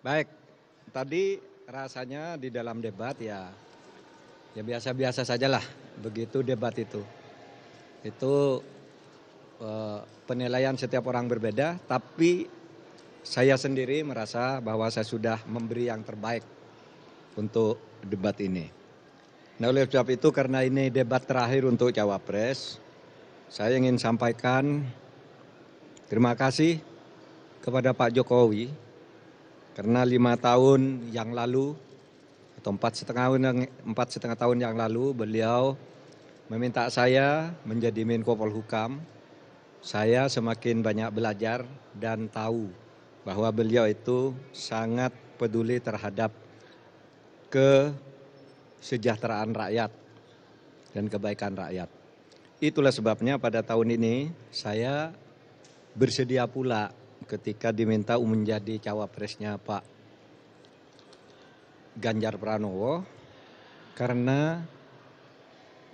Baik, tadi rasanya di dalam debat ya ya biasa-biasa sajalah begitu debat itu. Itu eh, penilaian setiap orang berbeda, tapi saya sendiri merasa bahwa saya sudah memberi yang terbaik untuk debat ini. Nah oleh sebab itu karena ini debat terakhir untuk Cawapres, saya ingin sampaikan terima kasih kepada Pak Jokowi karena lima tahun yang lalu atau empat setengah tahun yang empat setengah tahun yang lalu beliau meminta saya menjadi Menko Polhukam. Saya semakin banyak belajar dan tahu bahwa beliau itu sangat peduli terhadap kesejahteraan rakyat dan kebaikan rakyat. Itulah sebabnya pada tahun ini saya bersedia pula ketika diminta menjadi cawapresnya Pak Ganjar Pranowo karena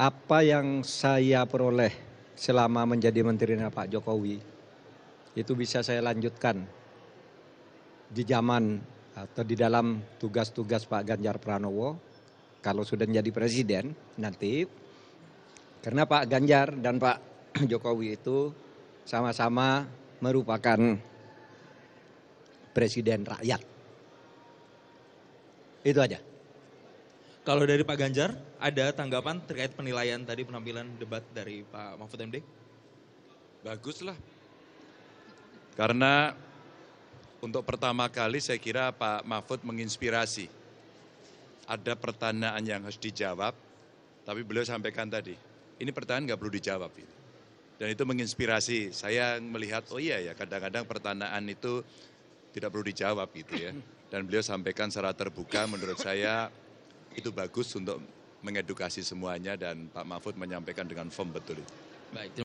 apa yang saya peroleh selama menjadi menterinya Pak Jokowi itu bisa saya lanjutkan di zaman atau di dalam tugas-tugas Pak Ganjar Pranowo. Kalau sudah menjadi presiden nanti karena Pak Ganjar dan Pak Jokowi itu sama-sama merupakan presiden rakyat. Itu aja. Kalau dari Pak Ganjar, ada tanggapan terkait penilaian tadi penampilan debat dari Pak Mahfud MD? Bagus lah. Karena untuk pertama kali saya kira Pak Mahfud menginspirasi. Ada pertanyaan yang harus dijawab, tapi beliau sampaikan tadi, ini pertanyaan nggak perlu dijawab. Dan itu menginspirasi. Saya melihat, oh iya ya kadang-kadang pertanyaan itu tidak perlu dijawab gitu ya. Dan beliau sampaikan secara terbuka menurut saya itu bagus untuk mengedukasi semuanya dan Pak Mahfud menyampaikan dengan firm betul itu. Baik,